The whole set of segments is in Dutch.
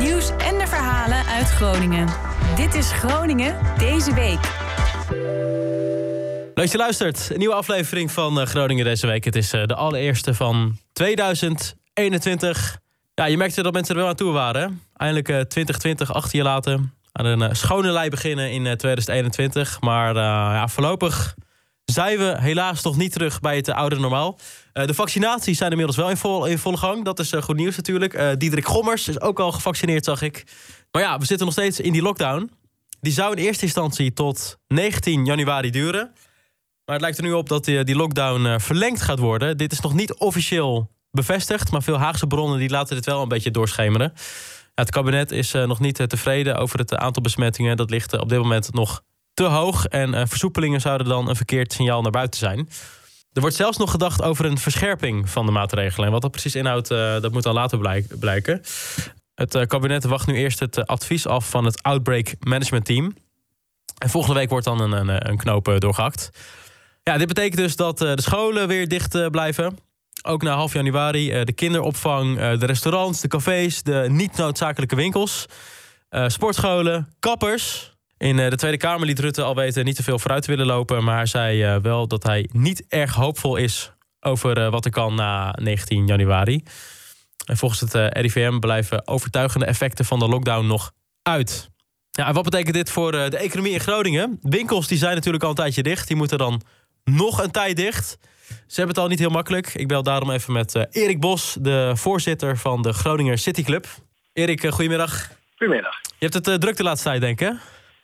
nieuws en de verhalen uit Groningen. Dit is Groningen deze week. Leuk dat je luistert. Een nieuwe aflevering van eh, Groningen deze week. Het is eh, de allereerste van 2021. Ja, je merkte dat mensen er wel aan toe waren. Eindelijk eh, 2020 achter je laten. Aan een eh, schone lei beginnen in eh, 2021. Maar eh, ja, voorlopig zijn we helaas nog niet terug bij het oude normaal. Eh, de vaccinaties zijn inmiddels wel in, vol, volle gang. Dat is eh, goed nieuws natuurlijk. Eh Diederik Gommers is ook al gevaccineerd, zag ik. Maar ja, we zitten nog steeds in die lockdown. Die zou in eerste instantie tot 19 januari duren. Maar het lijkt er nu op dat die, lockdown verlengd gaat worden. Dit is nog niet officieel bevestigd, maar veel Haagse bronnen die laten dit wel een beetje doorschemeren. Het kabinet is nog niet tevreden over het aantal besmettingen. Dat ligt op dit moment nog te hoog. En eh, versoepelingen zouden dan een verkeerd signaal naar buiten zijn. Er wordt zelfs nog gedacht over een verscherping van de maatregelen. En wat dat precies inhoudt, eh, dat moet dan later blijk- blijken. Het eh, kabinet wacht nu eerst het advies af van het Outbreak Management Team. En volgende week wordt dan een, een, een knoop eh, doorgehakt. Ja, dit betekent dus dat de scholen weer dicht blijven. Ook na half januari. de kinderopvang, de restaurants, de cafés, de niet noodzakelijke winkels. sportscholen, kappers. In eh, de Tweede Kamer liet Rutte al weten niet te veel vooruit te willen lopen. Maar hij zei eh, wel dat hij niet erg hoopvol is over eh, wat er kan na 19 januari. En volgens het RIVM blijven overtuigende effecten van de lockdown nog uit. Ja, en wat betekent dit voor de economie in Groningen? Winkels die zijn natuurlijk al een tijdje dicht. Die moeten dan nog een tijd dicht. Ze hebben het al niet heel makkelijk. Ik bel daarom even met Erik Bos, de voorzitter van de Groninger City Club. Erik, goedemiddag. Goedemiddag. Je hebt het druk de laatste tijd, denk ik, hè?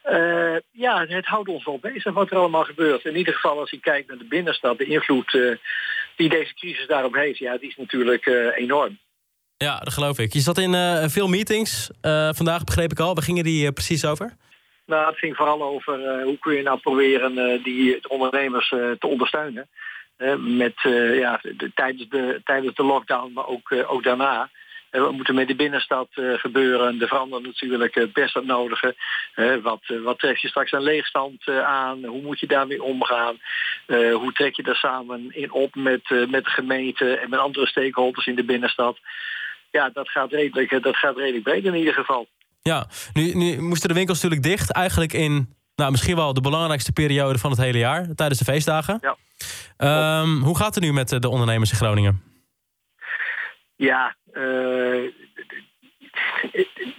Eh, ja, het houdt ons wel bezig wat er allemaal gebeurt. In ieder geval als je kijkt naar de binnenstad, de invloed eh, die deze crisis daarop heeft, ja, die is natuurlijk eh, enorm. Ja, dat geloof ik. Je zat in veel meetings vandaag, begreep ik al. Waar gingen die precies over? Nou, het ging vooral over hoe kun je nou proberen die de ondernemers te ondersteunen. Met, ja, de, tijdens, de, tijdens de lockdown, maar ook, ook daarna. Eh, wat moet er met de binnenstad eh, gebeuren? Er verandert natuurlijk het best het nodige. Eh, wat, eh, wat tref je straks aan leegstand eh, aan? Hoe moet je daarmee omgaan? Eh, hoe trek je daar samen in op met, eh, met de gemeente en met andere stakeholders in de binnenstad? Ja, dat gaat redelijk, eh, dat gaat redelijk breed in ieder geval. Ja, nu, nu moesten de winkels natuurlijk dicht. Eigenlijk in nou, misschien wel de belangrijkste periode van het hele jaar. Tijdens de feestdagen. Ja. Ehm, hoe gaat het nu met eh, de ondernemers in Groningen? Ja, eh,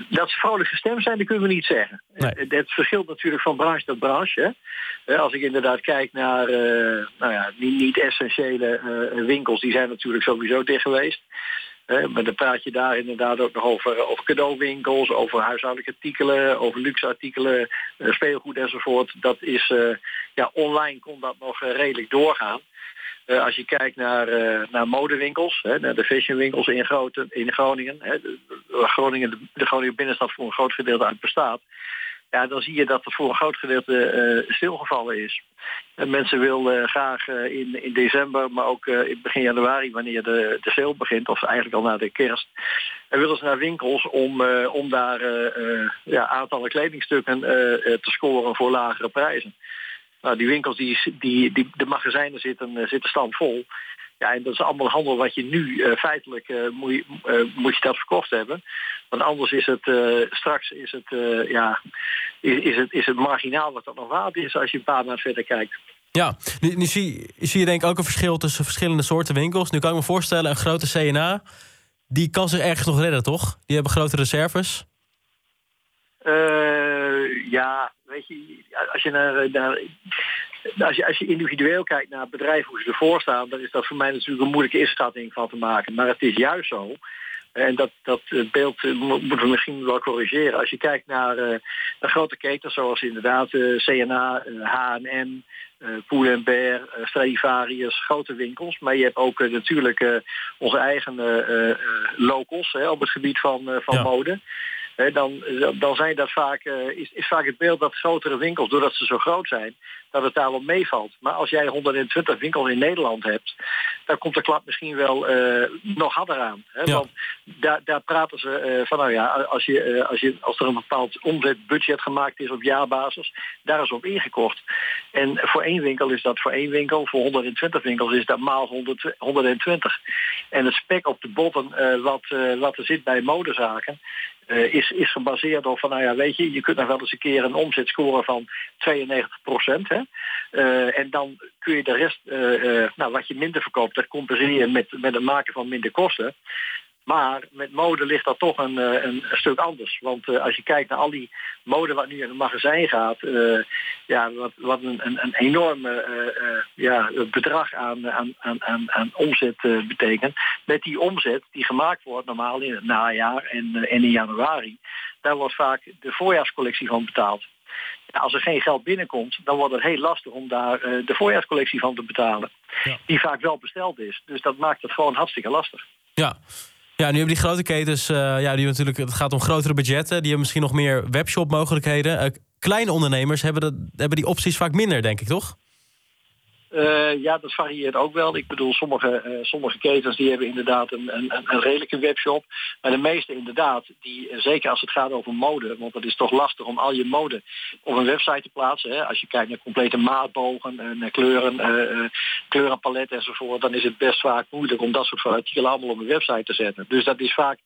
dat ze vrolijk gestemd zijn, dat kunnen we niet zeggen. Nee. Het, het verschilt natuurlijk van branche tot branche. hè. Eh, Als ik inderdaad kijk naar eh, nou ja, niet, niet essentiële eh, winkels, die zijn natuurlijk sowieso dicht geweest. Eh, maar dan praat je daar inderdaad ook nog over, over cadeauwinkels, over huishoudelijke artikelen, over luxe artikelen, eh, speelgoed enzovoort. Dat is, eh, ja, online kon dat nog eh, redelijk doorgaan. Eh, als je kijkt naar, eh, naar modewinkels, hè, naar de fashionwinkels in, in Groningen, hè, de, Groningen, de, Groningen binnenstad voor een groot gedeelte uit bestaat, ja, dan zie je dat er voor een groot gedeelte eh, stilgevallen is. En mensen willen graag in, in december, maar ook in begin januari, wanneer de, de sale begint, of eigenlijk al na de kerst, en willen ze naar winkels om, om daar ja, aantallen kledingstukken te scoren voor lagere prijzen. Nou, die winkels, die, die, die, de magazijnen zitten, eh, zitten stampvol. Ja, en dat is allemaal handel wat je nu eh, feitelijk eh, moet, je, moet je dat verkocht hebben. Want anders is het straks is het, ja, is, is, het, is het marginaal wat dat nog waard is als je een paar maanden verder kijkt. Ja, nu, nu zie, zie je denk ik ook een verschil tussen verschillende soorten winkels. Nu kan ik me voorstellen, een grote CNA, die kan zich ergens nog redden, toch? Die hebben grote reserves. Ja, weet je, als je, naar, naar, als, je, als je individueel kijkt naar bedrijven hoe ze ervoor staan, dan is dat voor mij natuurlijk een moeilijke inschatting van te maken. Maar het is juist zo. En dat, dat beeld eh, mo- moeten we misschien wel corrigeren. Als je kijkt naar, eh, naar grote ketens zoals inderdaad eh, CNA, H&M, eh Pull&Bear, eh, Stradivarius, grote winkels. Maar je hebt ook natuurlijk onze eigen locals hè, op het gebied van, van Ja. mode. Dan, dan zijn dat vaak, eh, is, is vaak het beeld dat grotere winkels, doordat ze zo groot zijn, dat het daar wel meevalt. Maar als jij 120 winkels in Nederland hebt, dan komt de klap misschien wel eh, nog harder aan. Hè? Ja. Want daar, daar praten ze eh, van, nou ja, als, je, eh, als, je, als er een bepaald omzetbudget gemaakt is op jaarbasis, daar is op ingekocht. En voor één winkel is dat voor één winkel, voor 120 winkels is dat maal 100, 120. En het spek op de botten wat, wat er zit bij modezaken, is, is gebaseerd op van, nou ja, weet je, je kunt nog wel eens een keer een omzet scoren van 92 procent. En dan kun je de rest, nou, wat je minder verkoopt, dat compenseer je met, met het maken van minder kosten. Maar met mode ligt dat toch een, een, stuk anders. Want als je kijkt naar al die mode wat nu in het magazijn gaat, ja, wat, wat een, een, een enorme ja, bedrag aan, aan, aan, aan omzet betekent. Met die omzet die gemaakt wordt normaal in het najaar en, en in januari, daar wordt vaak de voorjaarscollectie van betaald. Als er geen geld binnenkomt, dan wordt het heel lastig om daar de voorjaarscollectie van te betalen. Ja. Die vaak wel besteld is. Dus dat maakt het gewoon hartstikke lastig. Ja, ja, nu hebben die grote ketens, uh, ja, die natuurlijk, het gaat om grotere budgetten. Die hebben misschien nog meer webshop mogelijkheden. Uh, kleine ondernemers hebben, dat, hebben die opties vaak minder, denk ik, toch? Uh, ja, dat varieert ook wel. Ik bedoel, sommige, uh, sommige ketens die hebben inderdaad een, een, een, redelijke webshop. Maar de meeste inderdaad, die, uh, zeker als het gaat over mode, want het is toch lastig om al je mode op een website te plaatsen. Hè. Als je kijkt naar complete maatbogen en kleuren, kleurenpalet enzovoort, dan is het best vaak moeilijk om dat soort artikelen allemaal op een website te zetten. Dus dat is vaak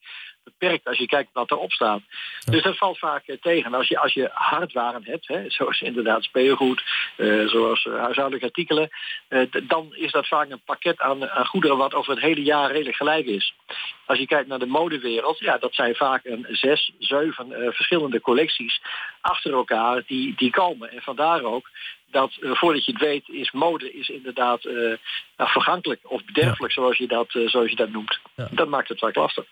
beperkt als je kijkt wat erop staat. Dus dat valt vaak eh, tegen. Als je, als je hardwaren hebt, hè, zoals inderdaad speelgoed, uh, zoals uh, huishoudelijke artikelen, uh, dan is dat vaak een pakket aan, aan, goederen wat over het hele jaar redelijk gelijk is. Als je kijkt naar de modewereld, ja, dat zijn vaak een zes, zeven verschillende collecties achter elkaar die, die komen. En vandaar ook dat voordat je het weet is mode is inderdaad nou, vergankelijk of bederfelijk zoals je dat, zoals je dat noemt. Ja. Dat maakt het vaak lastig.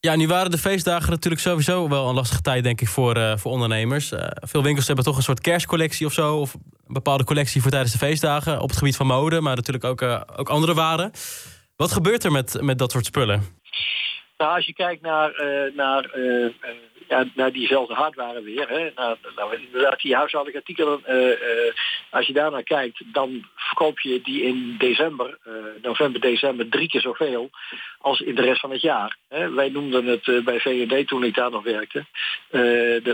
Ja, nu waren de feestdagen natuurlijk sowieso wel een lastige tijd, denk ik, voor, uh, voor ondernemers. Uh, veel winkels hebben toch een soort kerstcollectie of zo, of een bepaalde collectie voor tijdens de feestdagen op het gebied van mode, maar natuurlijk ook, uh, ook andere waren. Wat gebeurt er met, met dat soort spullen? Nou, als je kijkt naar, naar ja, naar diezelfde hardware weer. Hè. Nou, nou, inderdaad, die huishoudelijke artikelen, als je daar naar kijkt, dan verkoop je die in december, november, december, drie keer zoveel als in de rest van het jaar. Hè. Wij noemden het bij VND toen ik daar nog werkte.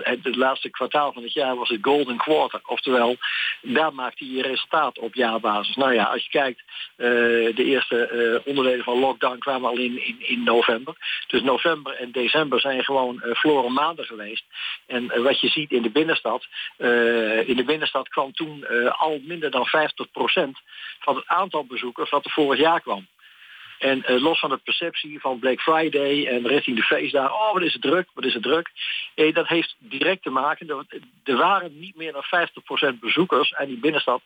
het laatste kwartaal van het jaar was het golden quarter. Oftewel, daar maakt hij je resultaat op jaarbasis. Nou ja, als je kijkt, de eerste onderdelen van lockdown kwamen al in, in, in november. Dus november en december zijn gewoon verloren maanden geweest. En uh, wat je ziet in de binnenstad, uh, in de binnenstad kwam toen al minder dan 50% van het aantal bezoekers wat er vorig jaar kwam. En los van de perceptie van Black Friday en richting de feestdagen, oh wat is het druk, wat is het druk. Eh, dat heeft direct te maken, dat er waren niet meer dan 50% bezoekers aan die binnenstad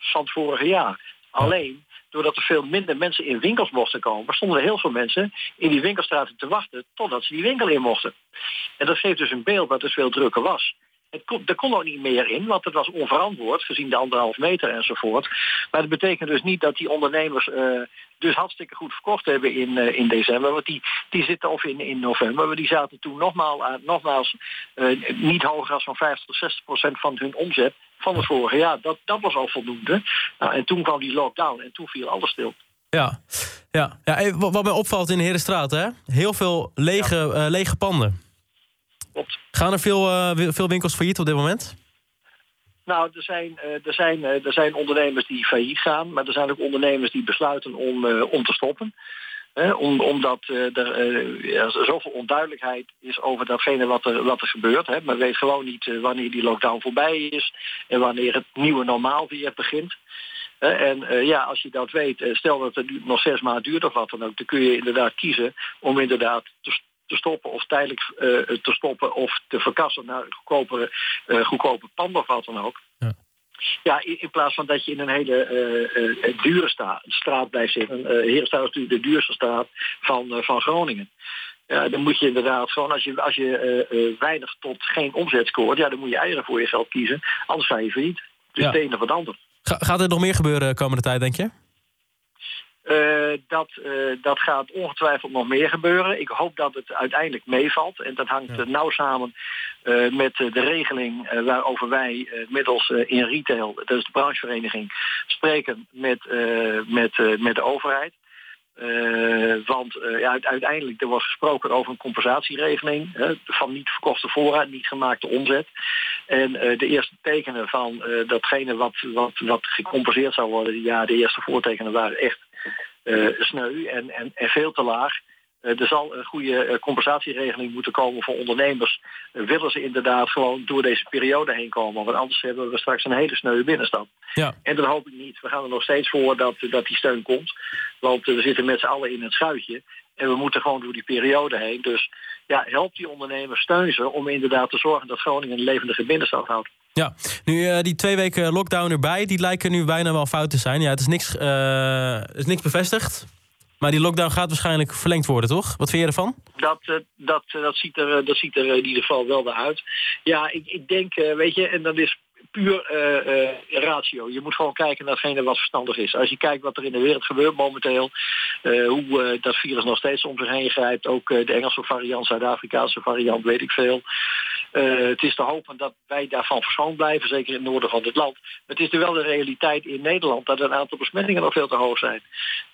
van het vorige jaar. Alleen doordat er veel minder mensen in winkels mochten komen, stonden er heel veel mensen in die winkelstraten te wachten totdat ze die winkel in mochten. En dat geeft dus een beeld dat het veel drukker was. Het kon, er kon ook niet meer in, want het was onverantwoord, gezien de anderhalf meter enzovoort. Maar dat betekent dus niet dat die ondernemers uh, dus hartstikke goed verkocht hebben in, uh, in december. Want die, die zitten of in, in november, maar die zaten toen nogmaals, nogmaals niet hoger dan van 50 tot 60 procent van hun omzet van het vorige jaar. Dat, dat was al voldoende. Nou, en toen kwam die lockdown en toen viel alles stil. Ja, ja. ja wat mij opvalt in de Herenstraat, hè? heel veel lege, ja. lege panden. Klopt. Gaan er veel, uh, veel winkels failliet op dit moment? Nou, er zijn, uh, er, zijn, uh, er zijn ondernemers die failliet gaan, maar er zijn ook ondernemers die besluiten om, om te stoppen. om, omdat er zoveel onduidelijkheid is over datgene wat er, wat er gebeurt. Hè. Men weet gewoon niet wanneer die lockdown voorbij is en wanneer het nieuwe normaal weer begint. En ja, als je dat weet, stel dat het nog zes maanden duurt of wat dan ook, dan kun je inderdaad kiezen om inderdaad te te stoppen of tijdelijk uh, te stoppen of te verkassen naar goedkope, uh, goedkope pand of wat dan ook. Ja. Ja, in, plaats van dat je in een hele uh, dure sta, straat blijft zitten. Uh, Herenstraat is natuurlijk de duurste straat van, van Groningen. Ja, dan moet je inderdaad gewoon, als je, als je weinig tot geen omzet scoort, ja, dan moet je eieren voor je geld kiezen. Anders ga je failliet. Dus ja. het een of het ander. Ga, gaat er nog meer gebeuren komende tijd, denk je? Uh, dat, uh, dat gaat ongetwijfeld nog meer gebeuren. Ik hoop dat het uiteindelijk meevalt. En dat hangt ja. nauw samen uh, met de regeling waarover wij middels in retail, dat is de branchevereniging, spreken met, met, met de overheid. want ja, uiteindelijk er was gesproken over een compensatieregeling van niet verkochte voorraad, niet gemaakte omzet. En de eerste tekenen van datgene wat, wat, wat gecompenseerd zou worden, ja, de eerste voortekenen waren echt sneu en, en, en veel te laag. er zal een goede compensatieregeling moeten komen voor ondernemers. willen ze inderdaad gewoon door deze periode heen komen. Want anders hebben we straks een hele sneuwe binnenstad. Ja. En dat hoop ik niet. We gaan er nog steeds voor dat, dat die steun komt. Want we zitten met z'n allen in het schuitje. En we moeten gewoon door die periode heen. Dus ja, help die ondernemers, steun ze om inderdaad te zorgen dat Groningen een levendige binnenstad houdt. Ja, nu uh, die twee weken lockdown erbij, die lijken nu bijna wel fout te zijn. Ja, het is niks, uh, is niks bevestigd. Maar die lockdown gaat waarschijnlijk verlengd worden, toch? Wat vind je ervan? Dat, uh, dat, dat, ziet er, dat ziet er in ieder geval wel weer uit. Ja, ik, ik denk, weet je, en dat is puur ratio. Je moet gewoon kijken naar hetgene wat verstandig is. Als je kijkt wat er in de wereld gebeurt momenteel, hoe dat virus nog steeds om zich heen grijpt, ook de Engelse variant, Zuid-Afrikaanse variant, weet ik veel. Het is te hopen dat wij daarvan verschoond blijven, zeker in het noorden van dit land. Maar het is er wel de realiteit in Nederland dat een aantal besmettingen nog veel te hoog zijn.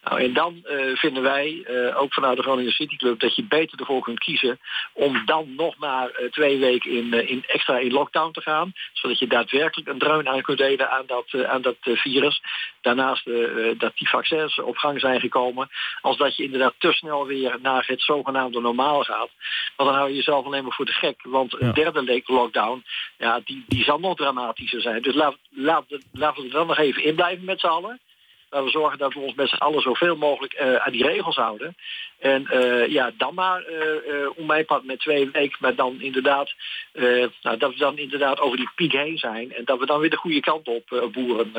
Nou, en dan vinden wij, ook vanuit de Groningen City Club, dat je beter ervoor kunt kiezen om dan nog maar twee weken in, in extra in lockdown te gaan, zodat je daadwerkelijk een dreun aan kunt delen aan dat, aan dat virus. Daarnaast dat die vaccins op gang zijn gekomen. Als dat je inderdaad te snel weer naar het zogenaamde normaal gaat. Want dan hou je jezelf alleen maar voor de gek. Want derde lockdown, ja, die, die zal nog dramatischer zijn. Dus laat, laat, laten we er dan nog even in blijven met z'n allen. Laten we zorgen dat we ons met z'n allen zoveel mogelijk uh, aan die regels houden. En uh, ja, dan maar uh, om mijn pad met twee weken, maar dan inderdaad, nou, dat we dan inderdaad over die piek heen zijn. En dat we dan weer de goede kant op boeren,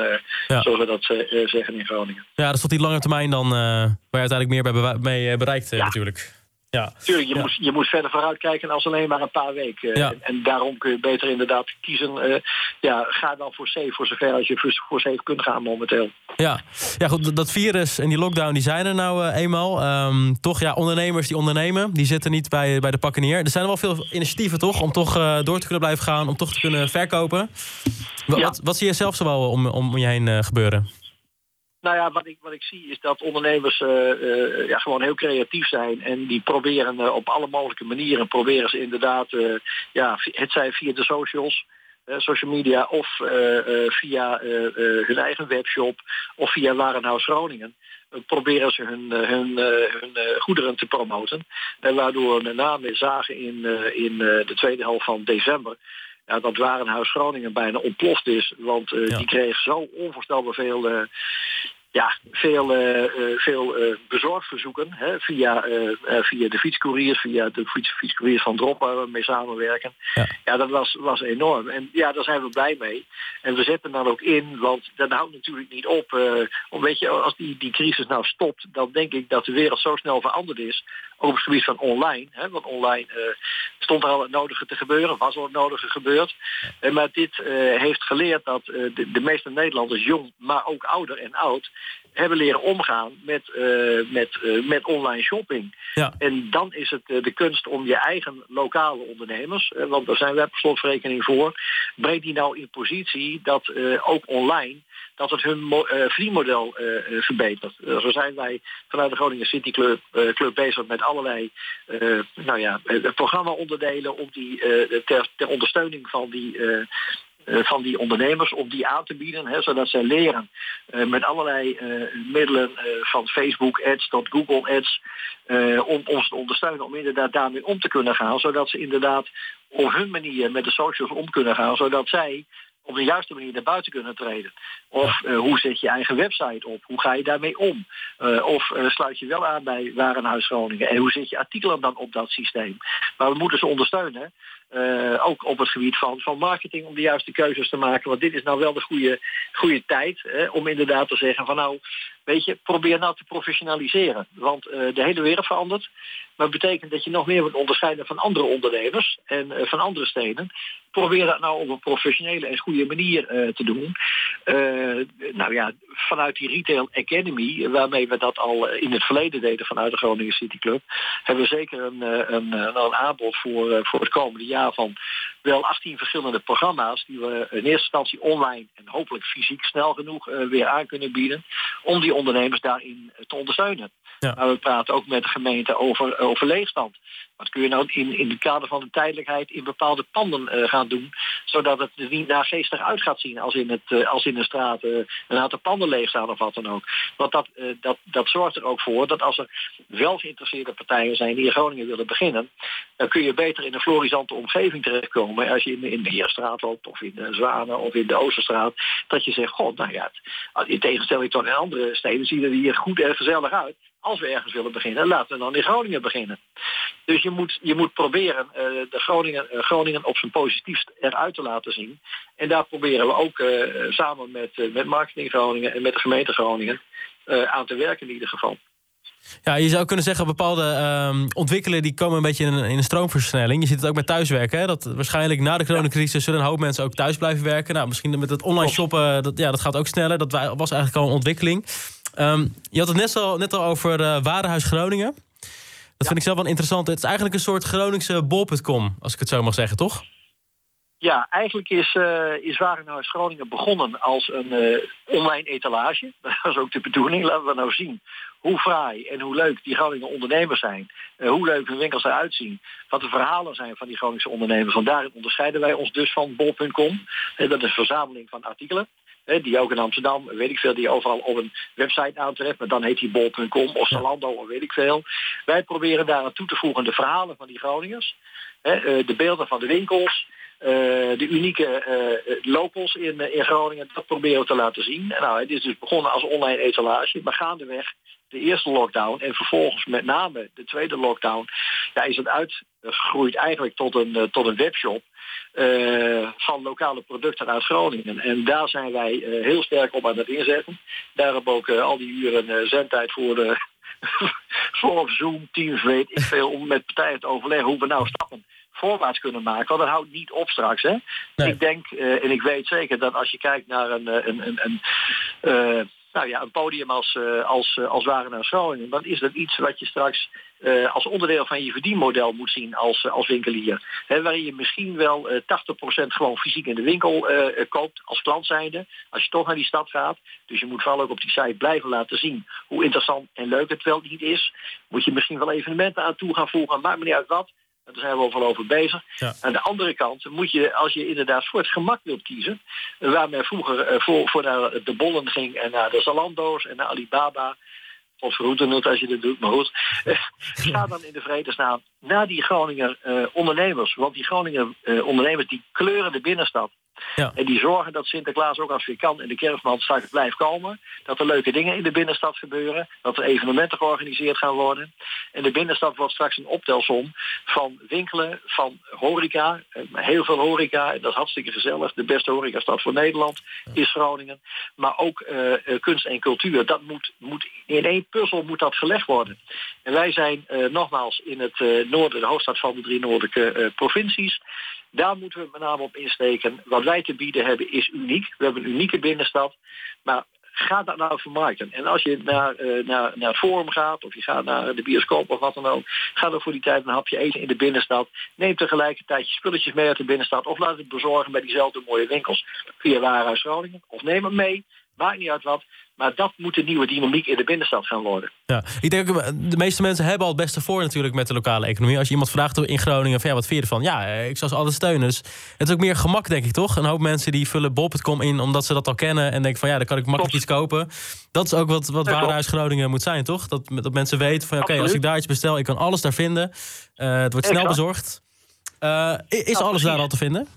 ja. zoals we dat zeggen in Groningen. Ja, dat is tot die lange termijn dan waar je uiteindelijk meer bij mee bereikt ja. natuurlijk. Ja. Tuurlijk, je, ja. moet, je moet verder vooruit kijken als alleen maar een paar weken. Ja. En, en, daarom kun je beter inderdaad kiezen. Uh, ja, ga dan voor safe, voor zover als je voor, safe kunt gaan momenteel. Ja, ja goed, dat virus en die lockdown die zijn er nou uh, eenmaal. Um, toch, ja, ondernemers die ondernemen, die zitten niet bij, bij de pakken neer. Er zijn wel veel initiatieven toch, om toch uh, door te kunnen blijven gaan, om toch te kunnen verkopen. Wat, ja. wat, zie je zelf zo wel om, om je heen gebeuren? Nou ja, wat ik, wat ik zie is dat ondernemers uh, uh, ja, gewoon heel creatief zijn. En die proberen uh, op alle mogelijke manieren, proberen ze inderdaad, ja, het zij via de socials, social media of via hun eigen webshop of via Warenhuis Groningen. Proberen ze hun, hun, hun goederen te promoten. En waardoor met name zagen in, in de tweede helft van december ja, dat Warenhuis Groningen bijna ontploft is. Want uh, ja. die kreeg zo onvoorstelbaar veel, uh, ja, veel, uh, veel bezorgverzoeken hè, via, via de fietscouriers, via de fiets, fietscouriers van Drop waar we mee samenwerken. Ja, ja dat was, was enorm. En ja, daar zijn we blij mee. En we zetten dan ook in, want dat houdt natuurlijk niet op. om, weet je, als die, die crisis nou stopt, dan denk ik dat de wereld zo snel veranderd is ook op het gebied van online. Hè, want online uh, stond er al het nodige te gebeuren, was al het nodige gebeurd. Uh, maar dit uh, heeft geleerd dat de, de, meeste Nederlanders, jong, maar ook ouder en oud, hebben leren omgaan met, met, met online shopping. Ja. En dan is het de kunst om je eigen lokale ondernemers, want daar zijn we per slotverrekening voor, breng die nou in positie dat ook online dat het hun verdienmodel verbetert. Zo zijn wij vanuit de Groningen City Club, Club bezig met allerlei nou ja, programma-onderdelen om die, ter, ter, ondersteuning van die van die ondernemers om die aan te bieden, hè, zodat zij leren uh, met allerlei uh, middelen van Facebook ads tot Google ads om ons te ondersteunen om inderdaad daarmee om te kunnen gaan, zodat ze inderdaad op hun manier met de socials om kunnen gaan, zodat zij op de juiste manier naar buiten kunnen treden. Of uh, hoe zet je eigen website op? Hoe ga je daarmee om? Uh, of uh, sluit je wel aan bij Warenhuis Groningen? En hoe zet je artikelen dan op dat systeem? Maar we moeten ze ondersteunen. ook op het gebied van, van marketing om de juiste keuzes te maken. Want dit is nou wel de goede, goede tijd hè, om inderdaad te zeggen van nou, probeer nou te professionaliseren. Want de hele wereld verandert. Maar betekent dat je nog meer moet onderscheiden van andere ondernemers en van andere steden. Probeer dat nou op een professionele en goede manier te doen. nou ja, vanuit die Retail Academy, waarmee we dat al in het verleden deden vanuit de Groningen City Club, hebben we zeker een, een, een aanbod voor, voor het komende jaar van wel 18 verschillende programma's die we in eerste instantie online en hopelijk fysiek snel genoeg weer aan kunnen bieden om die ondernemers daarin te ondersteunen. Ja. Maar we praten ook met de gemeente over, over leegstand. Wat kun je nou in, in het kader van de tijdelijkheid in bepaalde panden uh, gaan doen, zodat het er niet naargeestig uit gaat zien als in, het, uh, als in de straat een aantal panden leeg staan of wat dan ook. Want dat, dat, dat zorgt er ook voor dat als er wel geïnteresseerde partijen zijn die in Groningen willen beginnen, dan kun je beter in een florisante omgeving terechtkomen als je in, in de Heerstraat loopt of in de Zwanen of in de Oosterstraat. Dat je zegt, god, nou ja, in tegenstelling tot in andere steden zien er hier goed en gezellig uit als we ergens willen beginnen, laten we dan in Groningen beginnen. Dus je moet, je moet proberen uh, de Groningen, uh, Groningen op zijn positiefst eruit te laten zien. En daar proberen we ook uh, samen met, met Marketing Groningen en met de gemeente Groningen aan te werken in ieder geval. Ja, je zou kunnen zeggen, bepaalde uh, ontwikkelingen die komen een beetje in een, in een stroomversnelling. Je ziet het ook met thuiswerken. Hè? Dat waarschijnlijk na de coronacrisis zullen een hoop mensen ook thuis blijven werken. Nou, misschien met het online shoppen, dat, ja, dat gaat ook sneller. Dat was eigenlijk al een ontwikkeling. Um, je had het net al, net al over uh, Warenhuis Groningen. Dat vind ik zelf wel interessant. Het is eigenlijk een soort Groningse bol.com, als ik het zo mag zeggen, toch? Ja, eigenlijk is, uh, is Warenhuis Groningen begonnen als een uh, online etalage. Dat was ook de bedoeling. Laten we nou zien hoe fraai en hoe leuk die Groningen ondernemers zijn. Uh, hoe leuk hun winkels eruit zien. Wat de verhalen zijn van die Groningse ondernemers. Want daarin onderscheiden wij ons dus van bol.com. dat is een verzameling van artikelen die ook in Amsterdam, weet ik veel, die overal op een website aantreft. Maar dan heet die bol.com of Zalando of weet ik veel. Wij proberen daar aan toe te voegen de verhalen van die Groningers. Eh, de beelden van de winkels. Uh, de unieke uh, locals in, in Groningen, dat proberen we te laten zien. nou, het is dus begonnen als online etalage, maar gaandeweg de eerste lockdown en vervolgens met name de tweede lockdown, ja, is het uitgegroeid eigenlijk tot een, tot een webshop. Van lokale producten uit Groningen. En daar zijn wij heel sterk op aan het inzetten. Daar hebben we ook al die uren zendtijd voor, de voor Zoom, Teams, weet ik veel, om met partijen te overleggen hoe we nou stappen voorwaarts kunnen maken. Want dat houdt niet op straks. Hè? Nee. Ik denk, en ik weet zeker dat als je kijkt naar een, een, een, een nou ja, een podium als, uh, als, als Wagenaar Groningen, dan is dat iets wat je straks uh, als onderdeel van je verdienmodel moet zien als, als winkelier. He, waarin je misschien wel 80% gewoon fysiek in de winkel koopt als klant zijnde, als je toch naar die stad gaat. Dus je moet vooral ook op die site blijven laten zien hoe interessant en leuk het wel niet is. Moet je misschien wel evenementen aan toe gaan voegen, maakt me niet uit wat. Daar zijn we overal over bezig. Ja. Aan de andere kant moet je, als je inderdaad voor het gemak wilt kiezen, waar men vroeger uh, voor, voor naar de bollen ging en naar de Zalando's en naar Alibaba, of verhoeden het als je dat doet, maar goed. Ga dan in de vredesnaam naar die Groninger uh, ondernemers. Want die Groninger uh, ondernemers die kleuren de binnenstad. Ja. En die zorgen dat Sinterklaas ook als weer kan en de kerstman straks blijft komen. Dat er leuke dingen in de binnenstad gebeuren. Dat er evenementen georganiseerd gaan worden. En de binnenstad wordt straks een optelsom van winkelen, van horeca. Eh, heel veel horeca, en dat is hartstikke gezellig. De beste horecastad voor Nederland is Groningen. Maar ook uh, kunst en cultuur. Dat moet, moet, in één puzzel moet dat gelegd worden. En wij zijn uh, nogmaals in het noorden, de hoofdstad van de drie noordelijke provincies. Daar moeten we met name op insteken. Wat wij te bieden hebben is uniek. We hebben een unieke binnenstad. Maar ga dat nou vermarkten. En als je naar, uh, naar, naar het forum gaat, of je gaat naar de bioscoop of wat dan ook, ga dan voor die tijd een hapje eten in de binnenstad. Neem tegelijkertijd je spulletjes mee uit de binnenstad, of laat het bezorgen bij diezelfde mooie winkels via Warenhuis Groningen. Of neem het mee, maakt niet uit wat. Maar dat moet de nieuwe dynamiek in de binnenstad gaan worden. Ja, ik denk, de meeste mensen hebben al het beste voor natuurlijk met de lokale economie. Als je iemand vraagt in Groningen, van, ja, wat vind je ervan? Ja, eh, ik zou ze altijd steunen. Dus het is ook meer gemak, denk ik, toch? Een hoop mensen die vullen bol.com in omdat ze dat al kennen... en denken van, ja, dan kan ik makkelijk iets kopen. Dat is ook wat, wat Warenhuis Groningen moet zijn, toch? Dat, dat mensen weten van, oké, als ik daar iets bestel... ik kan alles daar vinden. Uh, het wordt snel bezorgd. Uh, is alles daar al te vinden?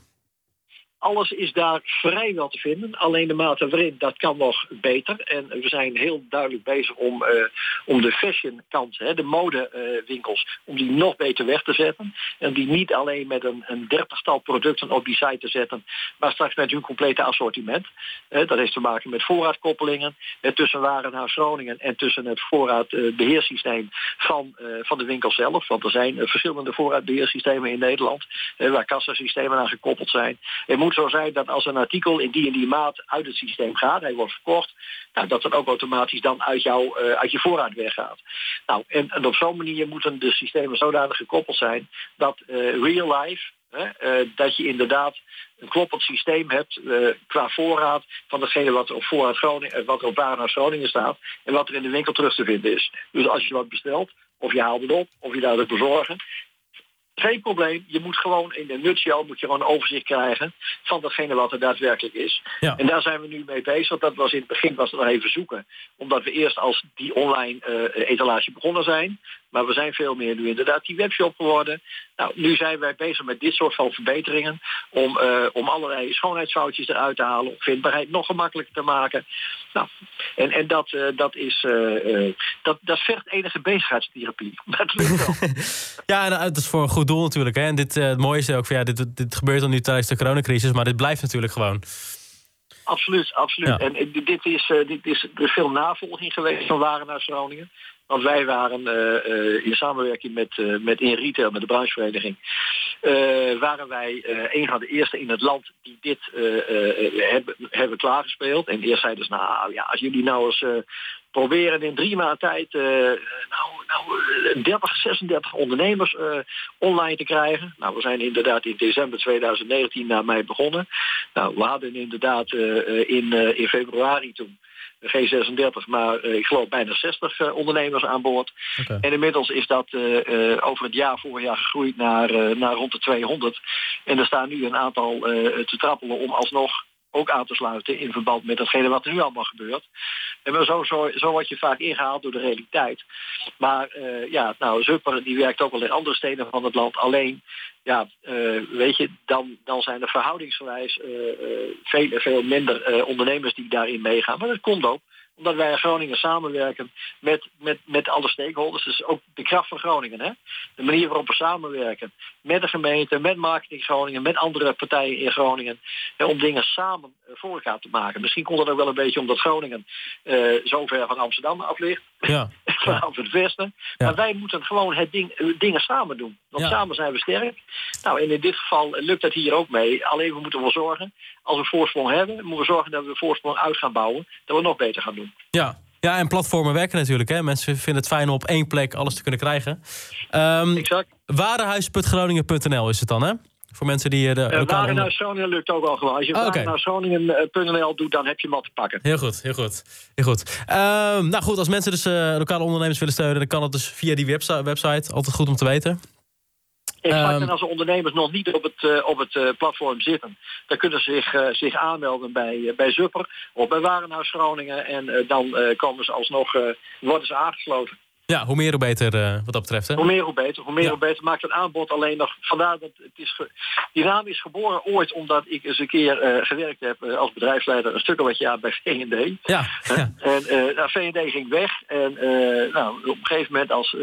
Alles is daar vrijwel te vinden. Alleen de mate waarin, dat kan nog beter. En we zijn heel duidelijk bezig om, uh, om de fashion kant, hè, de modewinkels, uh, om die nog beter weg te zetten. En die niet alleen met een, een dertigtal producten op die site te zetten, maar straks met hun complete assortiment. Dat heeft te maken met voorraadkoppelingen tussen Warenhuis Groningen en tussen het voorraadbeheersysteem van, van de winkel zelf. Want er zijn verschillende voorraadbeheersystemen in Nederland, waar kassasystemen aan gekoppeld zijn. Er zo zijn dat als een artikel in die en die maat uit het systeem gaat, hij wordt verkocht, nou, dat dat ook automatisch dan uit, jou, uh, uit je voorraad weggaat. Nou, en, op zo'n manier moeten de systemen zodanig gekoppeld zijn dat uh, real life Hè, dat je inderdaad een kloppend systeem hebt qua voorraad van datgene wat op voorraad wat op naar Groningen staat en wat er in de winkel terug te vinden is. Dus als je wat bestelt, of je haalt het op, of je laat het bezorgen, geen probleem. Je moet gewoon in de nutshell moet je gewoon een overzicht krijgen van datgene wat er daadwerkelijk is. Ja. En daar zijn we nu mee bezig. Dat was in het begin was het nog even zoeken. Omdat we eerst als die online uh, etalage begonnen zijn. Maar we zijn veel meer nu inderdaad die webshop geworden. Nou, nu zijn wij bezig met dit soort van verbeteringen. Om, uh, om allerlei schoonheidsfoutjes eruit te halen. Om vindbaarheid nog gemakkelijker te maken. Nou, en, en dat, uh, dat, is, uh, dat, dat vergt enige bezigheidstherapie. Dat lukt wel. ja, en dat is voor een goed doel natuurlijk. Hè? En dit, het mooie is ook van ja, dit, dit gebeurt dan nu tijdens de coronacrisis. Maar dit blijft natuurlijk gewoon. Absoluut, absoluut. En dit is, dit is, er is veel navolging geweest van waren naar Groningen. Want wij waren uh, in samenwerking met, uh, met In Retail, met de branchevereniging, waren wij een van de eerste in het land die dit hebben, hebben klaargespeeld. En eerst zeiden ze, nou ja, als jullie nou eens proberen in drie maanden tijd nou, nou, 30, 36 ondernemers online te krijgen. Nou, we zijn inderdaad in december 2019 naar mij begonnen. Nou, we hadden inderdaad in, in februari toen G36, maar eh, ik geloof bijna 60 eh, ondernemers aan boord. En inmiddels is dat eh, over het jaar vorig jaar gegroeid naar, naar rond de 200. En er staan nu een aantal te trappelen om alsnog ook aan te sluiten in verband met datgene wat er nu allemaal gebeurt. En zo, zo, zo word je vaak ingehaald door de realiteit. Maar uh, ja, nou, Zupper die werkt ook wel in andere steden van het land. Alleen, ja, uh, weet je, dan, dan zijn er verhoudingsgewijs uh, veel, veel minder ondernemers die daarin meegaan. Maar dat komt ook omdat wij in Groningen samenwerken met, met, met alle stakeholders. Dus ook de kracht van Groningen. Hè? De manier waarop we samenwerken met de gemeente, met Marketing Groningen, met andere partijen in Groningen. Hè, om dingen samen eh, voor elkaar te maken. Misschien komt het ook wel een beetje omdat Groningen uh, zo ver van Amsterdam af ligt. Ja. Vanaf het. Maar wij moeten gewoon het ding, eh, dingen samen doen. Want samen zijn we sterk. Nou, en in dit geval lukt dat hier ook mee. Alleen we moeten wel zorgen, als we voorsprong hebben, moeten we zorgen dat we de voorsprong uit gaan bouwen. Dat we nog beter gaan doen. Ja, ja, en platformen werken natuurlijk. Hè? Mensen vinden het fijn om op één plek alles te kunnen krijgen. Um, exact. Warenhuis.groningen.nl is het dan, hè? Voor mensen die eh, de uh, Warenhuis Groningen lukt ook al gewoon. Als je oh, okay. Groningen.nl doet, dan heb je hem al te pakken. Heel goed, heel goed. Heel goed. Um, nou goed, als mensen dus uh, lokale ondernemers willen steunen... dan kan het dus via die website. website. Altijd goed om te weten. Exact, um, en als de ondernemers nog niet op het, op het platform zitten... dan kunnen ze zich, zich aanmelden bij, bij Zupper of bij Warenhuis Groningen... en dan komen ze alsnog, worden ze aangesloten. Ja, hoe meer hoe beter uh, wat dat betreft. Hè? Hoe meer hoe beter. Hoe meer hoe beter maakt het aanbod alleen nog. Vandaar dat het is. Die naam is geboren ooit omdat ik eens een keer uh, gewerkt heb uh, als bedrijfsleider een stuk wat jaar bij VND. Ja. ja. En nou, VND ging weg. En nou, op een gegeven moment als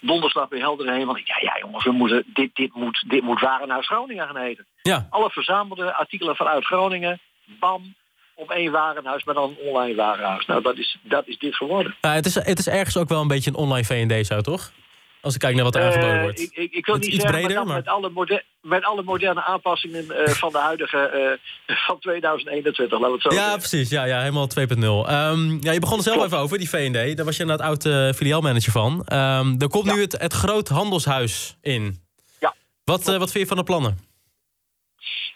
donderslag weer helder heen. Want ja, ja jongens, we moeten, dit, dit, moet, dit moet Warenhuis Groningen gaan heten. Ja. Alle verzamelde artikelen vanuit Groningen. Bam op één warenhuis, maar dan een online warenhuis. Nou, dat is, dat is dit geworden. Nou, het, is, het is ergens ook wel een beetje een online V&D zo, toch? Als ik kijk naar wat er aangeboden wordt. Uh, ik, ik, ik, wil niet zeggen, breder, maar, Met, alle moderne, met alle moderne aanpassingen uh, van de huidige uh, van 2021, laten we het zo Ja, zeggen. precies. Ja, ja helemaal 2.0. Um, ja, je begon er zelf Klopt. even over, die V&D. Daar was je een oud filiaalmanager van. Um, er komt ja. nu het, het groot handelshuis in. Ja. Wat, wat vind je van de plannen?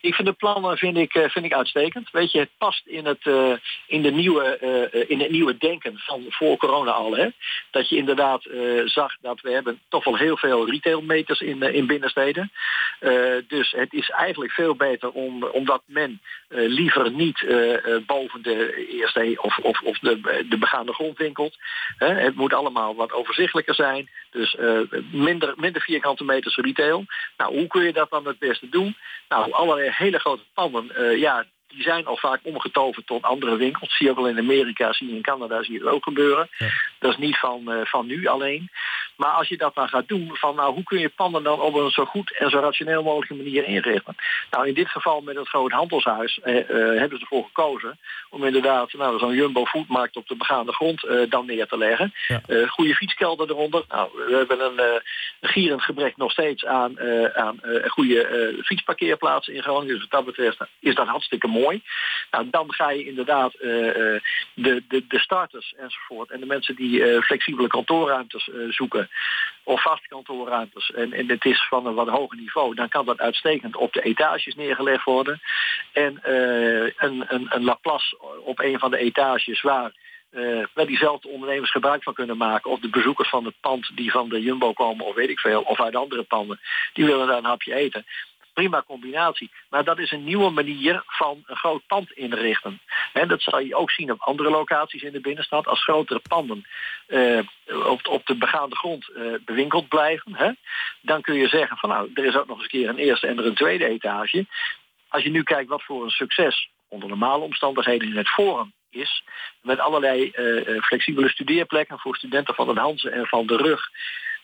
Ik vind de plannen vind ik, uh, vind ik uitstekend. Weet je, het past in het, uh, in de nieuwe, uh, in het nieuwe denken van voor corona al. Hè? Dat je inderdaad zag dat we hebben toch wel heel veel retailmeters in, in binnensteden. dus het is eigenlijk veel beter om, omdat men liever niet boven de eerste of, of, of de, de begaande grond winkelt. Het moet allemaal wat overzichtelijker zijn. Dus minder, minder vierkante meters retail. Nou, hoe kun je dat dan het beste doen? Nou, allerlei hele grote panden, uh, ja, die zijn al vaak omgetoverd tot andere winkels. Zie je ook al in Amerika, zie je in Canada, zie je het ook gebeuren. Ja. Dat is niet van, uh, van nu alleen. Maar als je dat dan gaat doen, van nou, hoe kun je panden dan op een zo goed en zo rationeel mogelijke manier inrichten? Nou, in dit geval met het groot handelshuis eh, uh, hebben ze ervoor gekozen om inderdaad nou, zo'n Jumbo Foodmarkt op de begaande grond dan neer te leggen. Ja. goede fietskelder eronder. Nou, we hebben een gierend gebrek nog steeds aan, aan goede fietsparkeerplaatsen in Groningen. Dus wat dat betreft is dat hartstikke mooi. Nou, dan ga je inderdaad de, de, de starters enzovoort en de mensen die flexibele kantoorruimtes zoeken of vaste kantoorruimtes en, en het is van een wat hoger niveau, dan kan dat uitstekend op de etages neergelegd worden. En een, een, een Laplace op een van de etages waar uh, waar diezelfde ondernemers gebruik van kunnen maken. Of de bezoekers van het pand die van de Jumbo komen of weet ik veel. Of uit andere panden. Die willen daar een hapje eten. Prima combinatie. Maar dat is een nieuwe manier van een groot pand inrichten. En dat zal je ook zien op andere locaties in de binnenstad. Als grotere panden uh, op, op, de begaande grond uh, bewinkeld blijven. Hè, dan kun je zeggen van nou, er is ook nog eens een keer een eerste en er een tweede etage. Als je nu kijkt wat voor een succes onder normale omstandigheden in het Forum is. Met allerlei uh, flexibele studeerplekken voor studenten van het Hansen en van de Rug.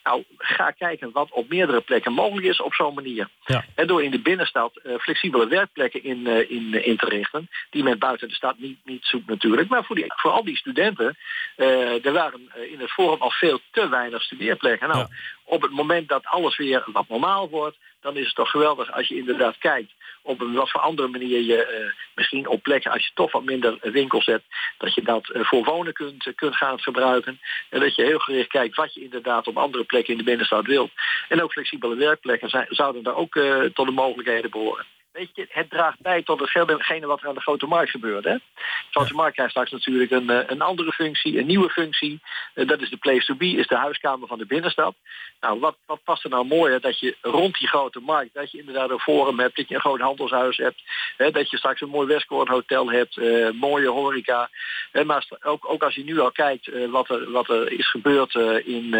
Nou, ga kijken wat op meerdere plekken mogelijk is op zo'n manier. Ja. En door in de binnenstad uh, flexibele werkplekken in, uh, in, in te richten. Die men buiten de stad niet, niet zoekt natuurlijk. Maar voor, die, voor al die studenten. Uh, er waren in het forum al veel te weinig studeerplekken. Nou, ja. op het moment dat alles weer wat normaal wordt. Dan is het toch geweldig als je inderdaad kijkt op een wat voor andere manier je uh, misschien op plekken als je toch wat minder winkels hebt, dat je dat uh, voor wonen kunt, uh, kunt gaan gebruiken. En dat je heel gericht kijkt wat je inderdaad op andere plekken in de binnenstad wilt. En ook flexibele werkplekken zouden daar ook tot de mogelijkheden behoren. Weet je, het draagt bij tot hetgene wat er aan de grote markt gebeurt. Hè? De grote markt krijgt straks natuurlijk een, een andere functie, een nieuwe functie. dat is de place to be, is de huiskamer van de binnenstad. Nou, wat, wat past er nou mooier dat je rond die grote markt, dat je inderdaad een forum hebt, dat je een groot handelshuis hebt, hè, dat je straks een mooi Westcourt hotel hebt, uh, mooie horeca. Hè, maar ook, ook als je nu al kijkt uh, wat, er, wat er is gebeurd in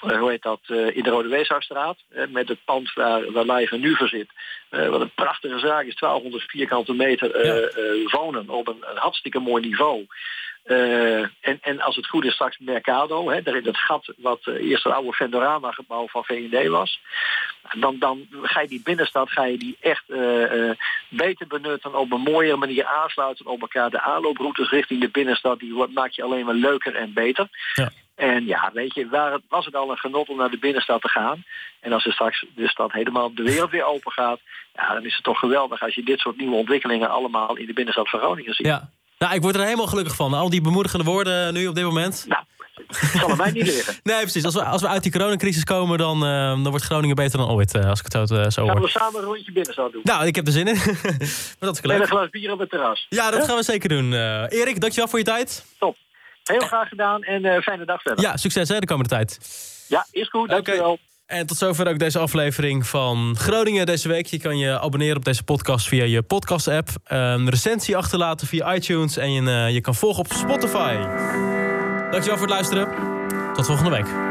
hoe heet dat, uh, in de Rode Weeshuisstraat. Uh, met het pand waar, waar nu voor zit. wat een prachtige zaak is, 1200 vierkante meter ja. wonen op een, een, hartstikke mooi niveau. en, en als het goed is straks Mercado, hè, daar in het gat wat eerst het oude Vendorama gebouw van VND was. Dan, dan ga je die binnenstad ga je die echt beter benutten, op een mooiere manier aansluiten op elkaar. De aanlooproutes richting de binnenstad, die maak je alleen maar leuker en beter. Ja. En ja, weet je, waar het, was het al een genot om naar de binnenstad te gaan. En als er straks de stad helemaal de wereld weer open gaat... Ja, dan is het toch geweldig als je dit soort nieuwe ontwikkelingen... allemaal in de binnenstad van Groningen ziet. Ja, nou, ik word er helemaal gelukkig van. Al die bemoedigende woorden nu op dit moment. Nou, zal er mij niet liggen. nee, precies. Als we, als we uit die coronacrisis komen, dan, uh, dan wordt Groningen beter dan ooit. Uh, als ik het zo, uh, zo Gaan hoor. we samen een rondje binnenstad doen? Nou, ik heb er zin in. maar dat is leuk. En een glas bier op het terras. Ja, dat gaan we zeker doen. Erik, dankjewel voor je tijd. Top. Heel graag gedaan en uh, fijne dag verder. Ja, succes hè, de komende tijd. Ja, is goed. Dankjewel. Okay. En tot zover ook deze aflevering van Groningen deze week. Je kan je abonneren op deze podcast via je podcast-app. Een recensie achterlaten via iTunes. En je, uh, je kan volgen op Spotify. Dankjewel voor het luisteren. Tot volgende week.